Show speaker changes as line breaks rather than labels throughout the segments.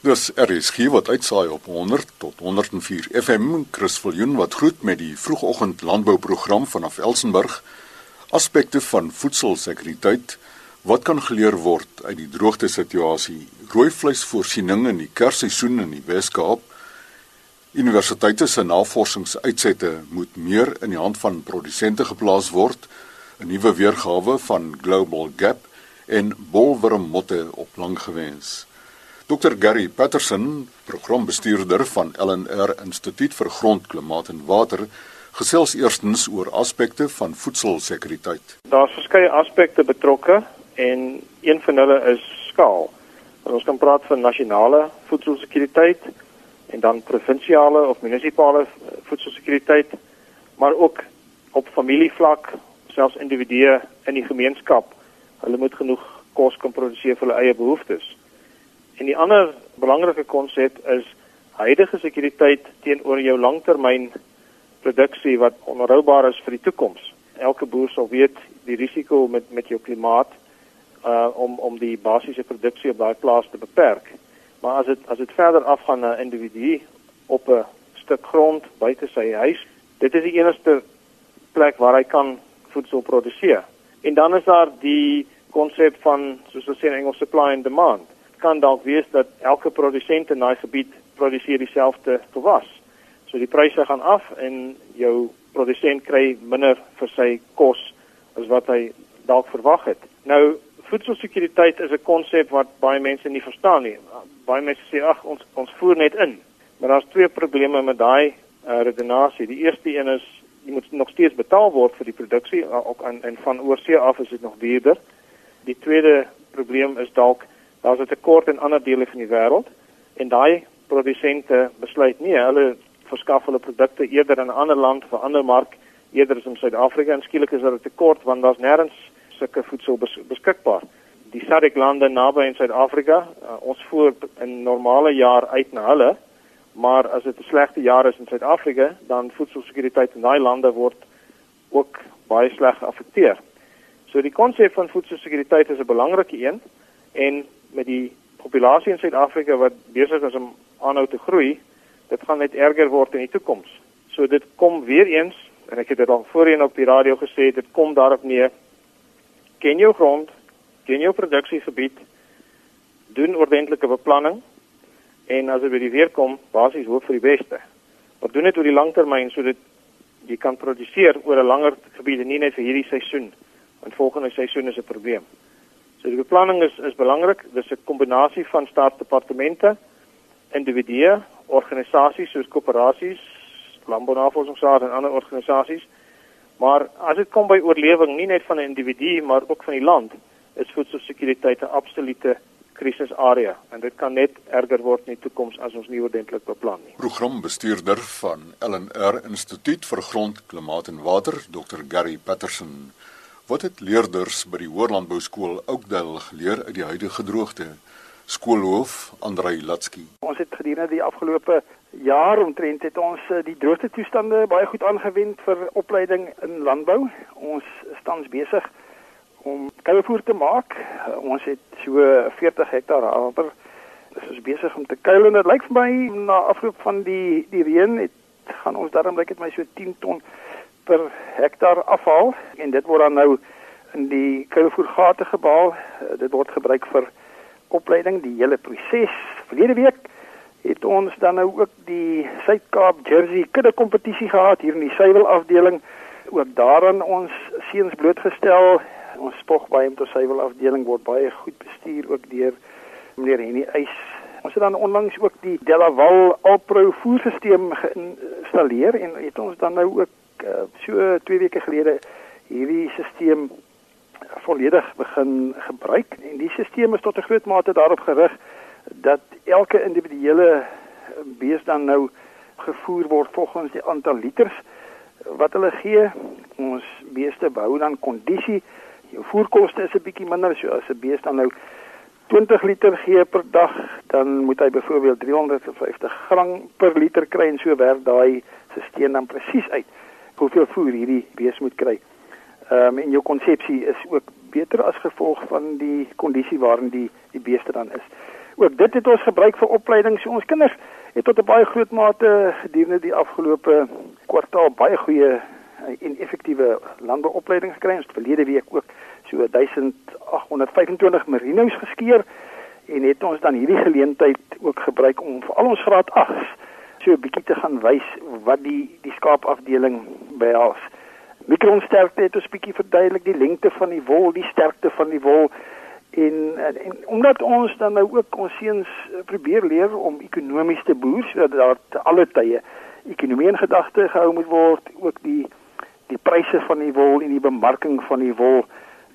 Dis RSG wat uitsaai op 100 tot 104 FM. Chris Viljoen wat groet met die vroegoggend landbouprogram vanaf Elsenburg. Aspekte van voedselsekuriteit wat kan geleer word uit die droogte situasie. Rooi vleisvoorsiening in die kersseisoen in die Wes-Kaap. Universiteite se navorsingsuitsette moet meer in die hand van produsente geplaas word. 'n Nuwe weergawe van Global Gap en bolwurmmotte op lang gewens. Dr Gary Patterson, programbestuurder van LNR Instituut vir Grond, Klimaat en Water, gesels eerstens oor aspekte van voedselsekuriteit.
Daar's verskeie aspekte betrokke en een van hulle is skaal. Ons kan praat van nasionale voedselsekuriteit en dan provinsiale of munisipale voedselsekuriteit, maar ook op familievlak, selfs individue in die gemeenskap. Hulle moet genoeg kos kan produseer vir hulle eie behoeftes. En die ander belangrike konsep is huidige sekuriteit teenoor jou langtermyn produksie wat onhoubaar is vir die toekoms. Elke boer sal weet die risiko met met jou klimaat uh om om die basiese produksie op daai plaas te beperk. Maar as dit as dit verder afgaan na individu op 'n stuk grond buite sy huis, dit is die enigste plek waar hy kan voedsel produseer. En dan is daar die konsep van soos ons sê in Engels supply and demand kan dalk wees dat elke produsent in daai gebied produseer dieselfde gewas. So die pryse gaan af en jou produsent kry minder vir sy kos as wat hy dalk verwag het. Nou voedselsekuriteit is 'n konsep wat baie mense nie verstaan nie. Baie mense sê ag ons ons voer net in. Maar daar's twee probleme met daai uh, redenasie. Die eerste een is jy moet nog steeds betaal word vir die produksie ook en, en van oorsee af is dit nog duurder. Die tweede probleem is dalk daar's 'n tekort in ander dele van die wêreld en daai produsente besluit nie hulle verskaf hulle produkte eerder in 'n ander land vir ander mark eerder as in Suid-Afrika en skielik is daar 'n tekort want daar's nêrens sulke voedsel bes beskikbaar. Die SADC lande naby in Suid-Afrika, uh, ons voer in normale jaar uit na hulle, maar as dit 'n slegte jaar is in Suid-Afrika, dan voedselsekuriteit in daai lande word ook baie sleg geaffekteer. So die konsep van voedselsekuriteit is 'n belangrike een en met die populasie in Suid-Afrika wat besig is om aanhou te groei, dit gaan net erger word in die toekoms. So dit kom weer eens en ek het dit al voorheen op die radio gesê, dit kom daarop neer ken jou grond, ken jou produksiegebied, doen ordentlike beplanning en as dit by die weer kom, basies hoop vir die beste. Maar doen dit oor die langtermyn sodat jy kan produseer oor 'n langer gebied en nie net vir hierdie seisoen, want volgende seisoen is 'n probleem. So die beplanning is is belangrik. Dis 'n kombinasie van staatsdepartemente, individue, organisasies soos koöperasies, landbounavorsingsraad en ander organisasies. Maar as dit kom by oorlewing nie net van 'n individu maar ook van die land, is voedselsekuriteit 'n absolute krisisarea en dit kan net erger word in die toekoms as ons nie ordentlik beplan nie.
Programbestuurder van LNR Instituut vir Grond, Klimaat en Water, Dr Gary Patterson. Wat het leerders by die Hoërlandbou skool Oakdale geleer uit die huidige droogte? Skoolhoof Andrei Latsky.
Ons het gedurende die afgelope jaar omtrent het ons eh, die droogte toestande baie goed aangewend vir opleiding in landbou. Ons staan besig om kuilvoer te maak. Ons het so 40 hektaar. Ons is besig om te kuil en dit lyk vir my na afloop van die die reën het gaan ons daarom lyk dit my so 10 ton per hektaar afval en dit word dan nou in die kuilvoergate gebaal. Uh, dit word gebruik vir opleiding die hele proses. Verlede week het ons dan nou ook die Suid-Kaap Jersey kudde kompetisie gehad hier in die suiwel afdeling. Ook daarin ons seuns blootgestel. Ons spog by om te suiwel afdeling word baie goed bestuur ook deur meneer Henny Eis. Ons het dan onlangs ook die Delaval Alpro voerstelsel geïnstalleer en het ons dan nou ook uh, so 2 weke gelede hierdie stelsel volledig begin gebruik en die stelsel is tot 'n groot mate daarop gerig dat elke individuele bees dan nou gevoer word volgens die aantal liters wat hulle gee. Ons beeste behou dan kondisie. Jou voerkoste is 'n bietjie minder so as 'n bees dan nou 20 liter gee per dag, dan moet hy byvoorbeeld 350 gram per liter kry en so werk daai stelsel dan presies uit hoeveel voer hierdie bees moet kry. Ehm um, en jou konsepsie is ook beter as gevolg van die kondisie waarin die die beeste dan is. ook dit het ons gebruik vir opleiding. So ons kinders het tot 'n baie groot mate gedurende die afgelope kwartaal baie goeie en effektiewe landbouopleiding gekry. Ons het verlede week ook so 1825 merinos geskeer en het ons dan hierdie geleentheid ook gebruik om vir al ons graad 8s so 'n bietjie te gaan wys wat die die skaapafdeling behels. Mikronsterkte het ons bietjie verduidelik die lengte van die wol, die sterkte van die wol en, en omdat ons dan nou ook ons seuns probeer leer om ekonomies te boer sodat daar te alle tye ekonomie in gedagte gehou moet word, ook die die pryse van die wol en die bemarking van die wol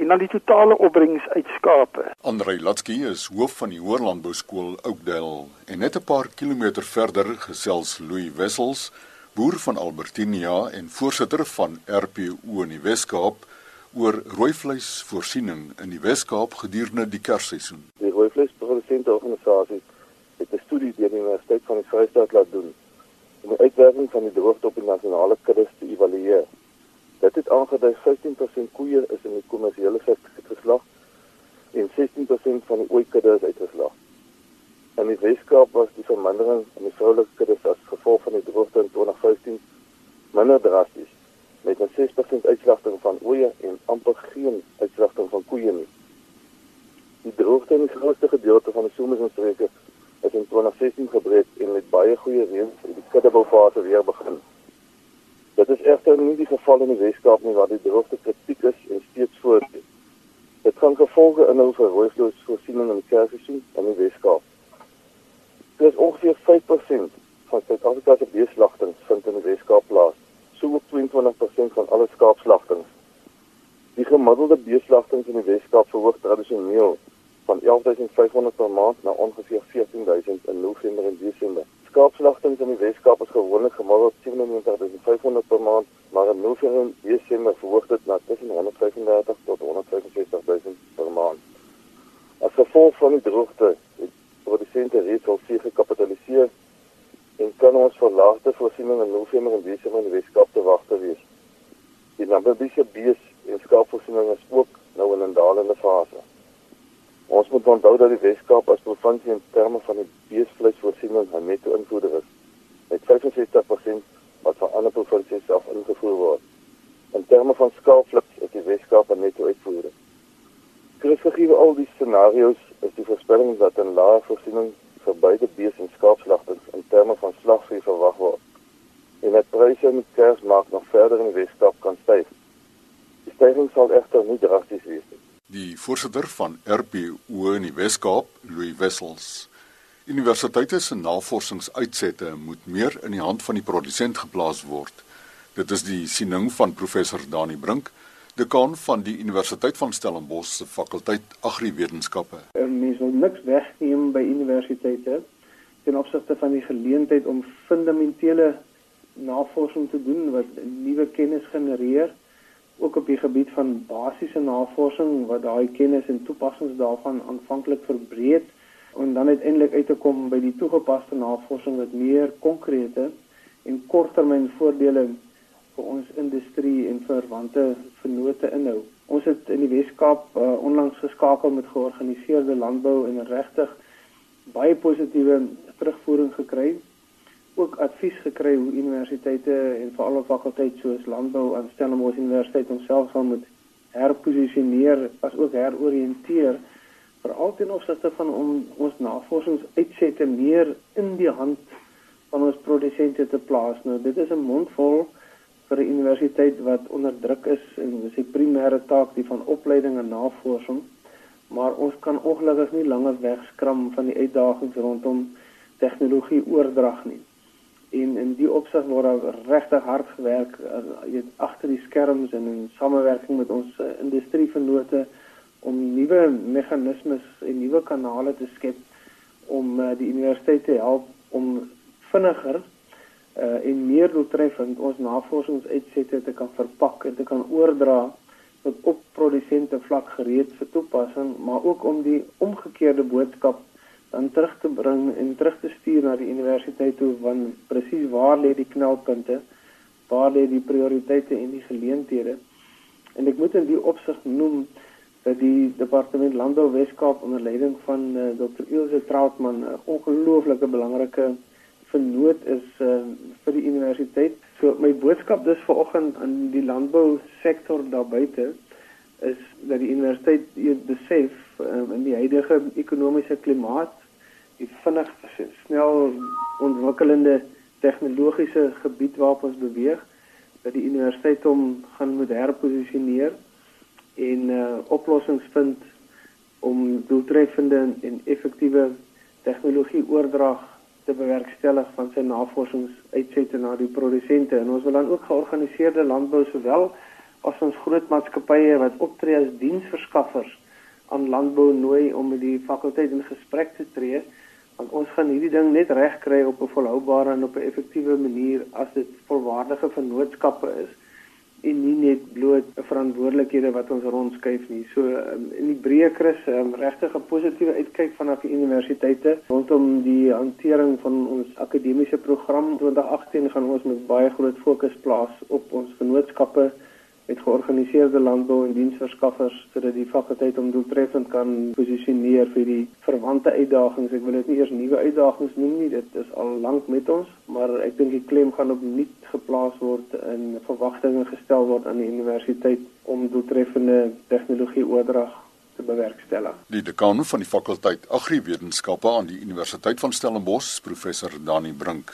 en dan die totale opbrengs uit skape.
Andre Latsky is hoof van die Hoërlandbou skool Oakdale en net 'n paar kilometer verder gesels Louis Wessels, boer van Albertinia en voorsitter van RPO in die Wes-Kaap oor rooivleisvoorsiening in die Wes-Kaap gedurende die Kersseisoen.
Die rooivleisprodusente organisasie het 'n studie deur die Universiteit van die Vrystaat laat doen om die uitwerking van die droogte op die nasionale kuddes te evalueer. Aangedui 15% koeie is in die kommersiële sektor uitgeslag en 16% van die ooikudde is uitgeslag. In die Weskaap was die vermindering in die vroulike kuddes as gevolg van die droogte in 2015 minder drasties met 'n 6% uitslagting van ooe en amper geen uitslagting van koeie nie. Die droogte in die grootste gedeelte van die somerstreke is in 2016 gebreek en met baie goeie reën vir die kuddeboufase weer begin. Dit is egter nie die geval in die Weskaap nie waar die droogte kritiek is en steeds voortduur. Dit kan gevolge inhou vir rooivleisvoorsiening in die kersseisoen in die Weskaap. Dit is ongeveer 5% van Suid-Afrika se beeslagtings vind in die Weskaap plaas, so ook 22% van alle skaapslagtings. Die gemiddelde beeslagtings in die Weskaap verhoog tradisioneel van 11500 per maand na ongeveer 14000 in November en Desember skaapslagtings in die Weskaap is gewoonlik gemiddeld 97500 per maand, maar in November en Desember verhoog dit na tussen 135 tot 165000 per maand. As gevolg van die droogte, het produsente reeds al veel gekapitaliseer en kan ons verlaagde voorsiening in November en Desember in die Weskaap te wag te wees. Die Namibiese bees en skaapvoorsiening is ook nou in 'n dalende fase. Ons moet onthou dat die Weskaap as provinsie in terme van die beesvleisvoorsiening 'n netto invoerder is met 65% wat van ander provinsies af ingevoer word. In terme van skaapvleis is die Weskaap 'n netto uitvoerder. Krisgegee al die scenario's is die voorspelling dat 'n lae voorsiening vir beide bees en skaapslagtings in terme van slagvee verwag word. En dat pryse die kersmark nog verder in die Weskaap kan styg. Die stygings sal egter nie drasties wees nie.
Die voorsitter van RPO in die Wes-Kaap, Louis Wessels. Universiteite se navorsingsuitsette moet meer in die hand van die produsent geplaas word. Dit is die siening van professor Dani Brink, dekaan van die Universiteit van Stellenbosch se fakulteit Agriwetenskappe.
Mens wil niks wegneem by universiteite ten opsigte van die geleentheid om fundamentele navorsing te doen wat nuwe kennis genereer ook op die gebied van basiese navorsing wat daai kennis en toepassings daarvan aanvanklik verbreed en dan uiteindelik uit te kom by die toegepaste navorsing wat meer konkrete en korttermyn voordele vir ons industrie en verwante vennote inhou. Ons het in die Weskaap uh, onlangs geskakel met georganiseerde landbou en regtig baie positiewe terugvoering gekry ook advies gekry hoe universiteite en veral op fakulteite soos landbou aan Stellenbosch Universiteit homself sal moet herposisioneer as ook heroriënteer veral ten opsigte van om ons navorsingsuitsette meer in die hand van ons produsente te plaas. Nou dit is 'n mondvol vir 'n universiteit wat onder druk is en dis die primêre taak die van opleiding en navorsing. Maar ons kan ongelukkig nie langer wegskram van die uitdagings rondom tegnologie oordrag nie en in die opsig word daar regtig hard gewerk uh, agter die skerms en in samewerking met ons uh, industrievennote om nuwe meganismes en nuwe kanale te skep om uh, die universiteit te help om vinniger uh, en meer doeltreffend ons navorsingsuitsette te kan verpak en te kan oordra tot op produsente vlak gereed vir toepassing maar ook om die omgekeerde boodskap dan terug te bring en terug te stuur na die universiteit toe van presies waar lê die knelpunte, waar lê die prioriteite en die geleenthede. En ek moet in die opsig noem dat die departement Landbou Weskaap onder leiding van uh, eh, Dr. Ilse Troutman 'n ongelooflike belangrike vernoot is uh, vir die universiteit. So my boodskap dis vanoggend aan die landbou sektor daar buite is dat die universiteit besef um, in die huidige ekonomiese klimaat die vinnig snel ontwikkelende tegnologiese gebied waarop ons beweeg dat die universiteit hom gaan moet herposisioneer en uh, oplossings vind om doeltreffende en effektiewe tegnologie oordrag te bewerkstellig van sy navorsingsuitsette na die produsente. En ons wil dan ook georganiseerde landbou sowel as ons groot maatskappye wat optree as diensverskaffers aan landbou nooi om met die fakulteit in gesprek te tree want ons gaan hierdie ding net reg kry op 'n volhoubare en op 'n effektiewe manier as dit volwaardige vennootskappe is en nie net bloot verantwoordelikhede wat ons rondskuif nie. So um, in die breë kris um, regtig 'n positiewe uitkyk vanaf die universiteite rondom die hantering van ons akademiese program 2018 gaan ons met baie groot fokus plaas op ons vennootskappe met georganiseerde landbou en diensverskaffers sodat die fakulteit om doeltreffend kan posisioneer vir die verwante uitdagings. Ek wil dit nie eers nuwe uitdagings noem nie, dit is al lank met ons, maar ek dink die klem gaan op nuut geplaas word en verwagtinge gestel word aan die universiteit om doeltreffende tegnologie oordrag te bewerkstellig.
Die dekaan van die fakulteit Agriwetenskappe aan die Universiteit van Stellenbosch, professor Dani Brink.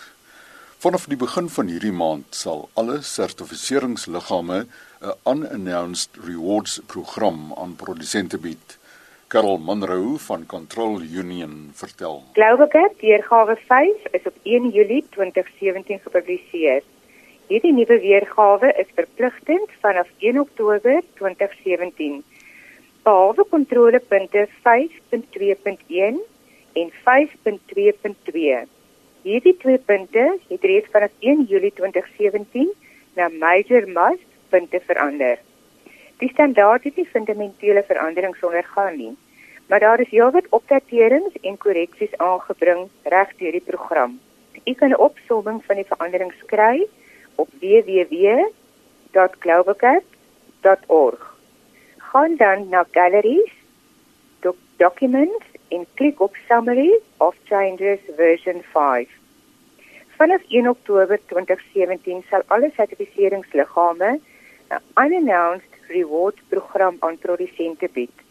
Vanaf die begin van hierdie maand sal alle sertifiseringsliggame 'n unannounced rewards program aan produsente bied. Karel Monroe van Control Union vertel.
Global weergawe 5 is op 1 Julie 2017 gepubliseer. Hierdie nuwe weergawe is verpligtend vanaf 1 Oktober 2017. Behalwe kontrolepunte 5.2.1 en 5.2.2. Hierdie twee punte het reeds vanaf 1 Julie 2017 na major must punte verander. Die standaard het nie fundamentele veranderings ondergaan nie, maar daar is heelwat opdaterings en korreksies aangebring reg deur die program. U kan 'n opsomming van die veranderings kry op www.globalcat.org. Gaan dan na galleries, doc documents en klik op summary of changes version 5. Vanaf 1 Oktober 2017 sal alle sertifiseringsliggame unannounced reward program aan produsente bied.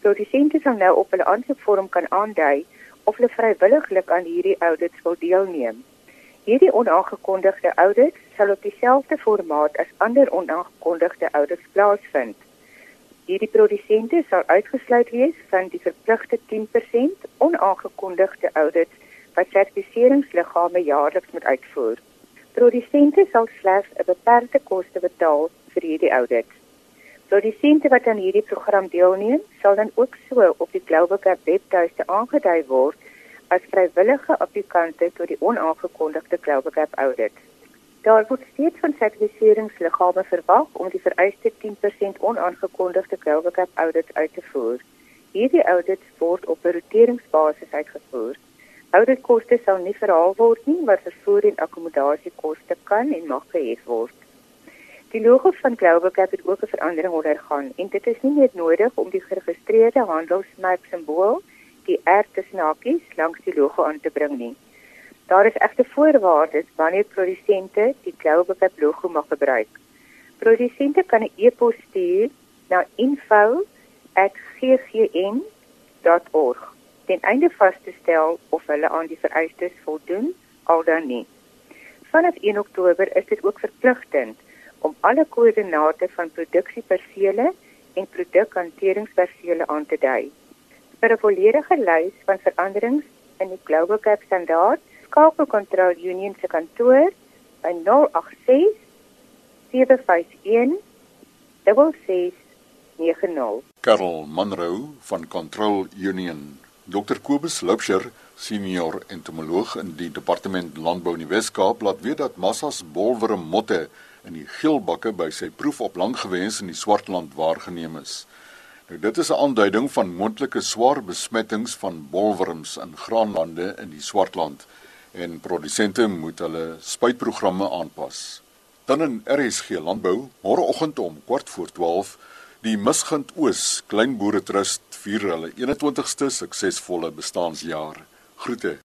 Produsente sal nou op hulle aansoekvorm kan aandui of hulle vrywilliglik aan hierdie audits wil deelneem. Hierdie onaangekondigde audits sal op dieselfde formaat as ander onaangekondigde audits plaasvind. Hierdie produsente sal uitgesluit wees van die verpligte 10% onaangekondigde audits wat sertifiseringsliggame jaarliks moet uitvoer. Produsente sal slegs 'n beperkte koste betaal vir hierdie audit. Produsente wat aan hierdie program deelneem, sal dan ook so op die Global Cap webtuiste aangedui word as vrywillige applikante tot die onaangekondigde Global Cap audit. Daar word steeds van sertifiseringsliggame verwag om die vereiste 10% onaangekondigde Global Cap audit uit te voer. Hierdie audits word op 'n roteringsbasis uitgevoer. Ouditkoste sal nie verhaal word nie, maar vervoer en akkommodasiekoste kan en mag gehef word. Die logo van Global Cap het ook 'n verandering ondergaan en dit is nie meer nodig om die geregistreerde handelsmerk simbool, die R tussen hakies, langs die logo aan te bring nie. Daar is egte voorwaardes wanneer produsente die Global Cap logo mag gebruik. Produsente kan 'n e-pos stuur na info@ggn.org ten einde vas te stel of hulle aan die vereistes voldoen al dan nie. Vanaf 1 Oktober is dit ook verpligtend om alle koördinate van produksiepersele en produkhanteringspersele aan te dui. Vir 'n volledige lys van veranderings in die Global Cap standaard, skakel Control Union se kantoor by 086 751 6690.
Karel Monroe van Control Union. Dr Kobus Loubser, senior entomoloog in die Departement Landbou in die Wes-Kaap, laat weet dat massas bolwerm motte in die geelbakke by sy proef op langgewens in die Swartland waargeneem is. Nou dit is 'n aanduiding van moontlike swaar besmettings van bolwurms in graanlande in die Swartland en produsente moet hulle spuitprogramme aanpas. Dan in RSG Landbou, môreoggend om 4:15 Die Misgant Oos Klein Boere Trust vier hulle 21ste suksesvolle bestaanjaar. Groete.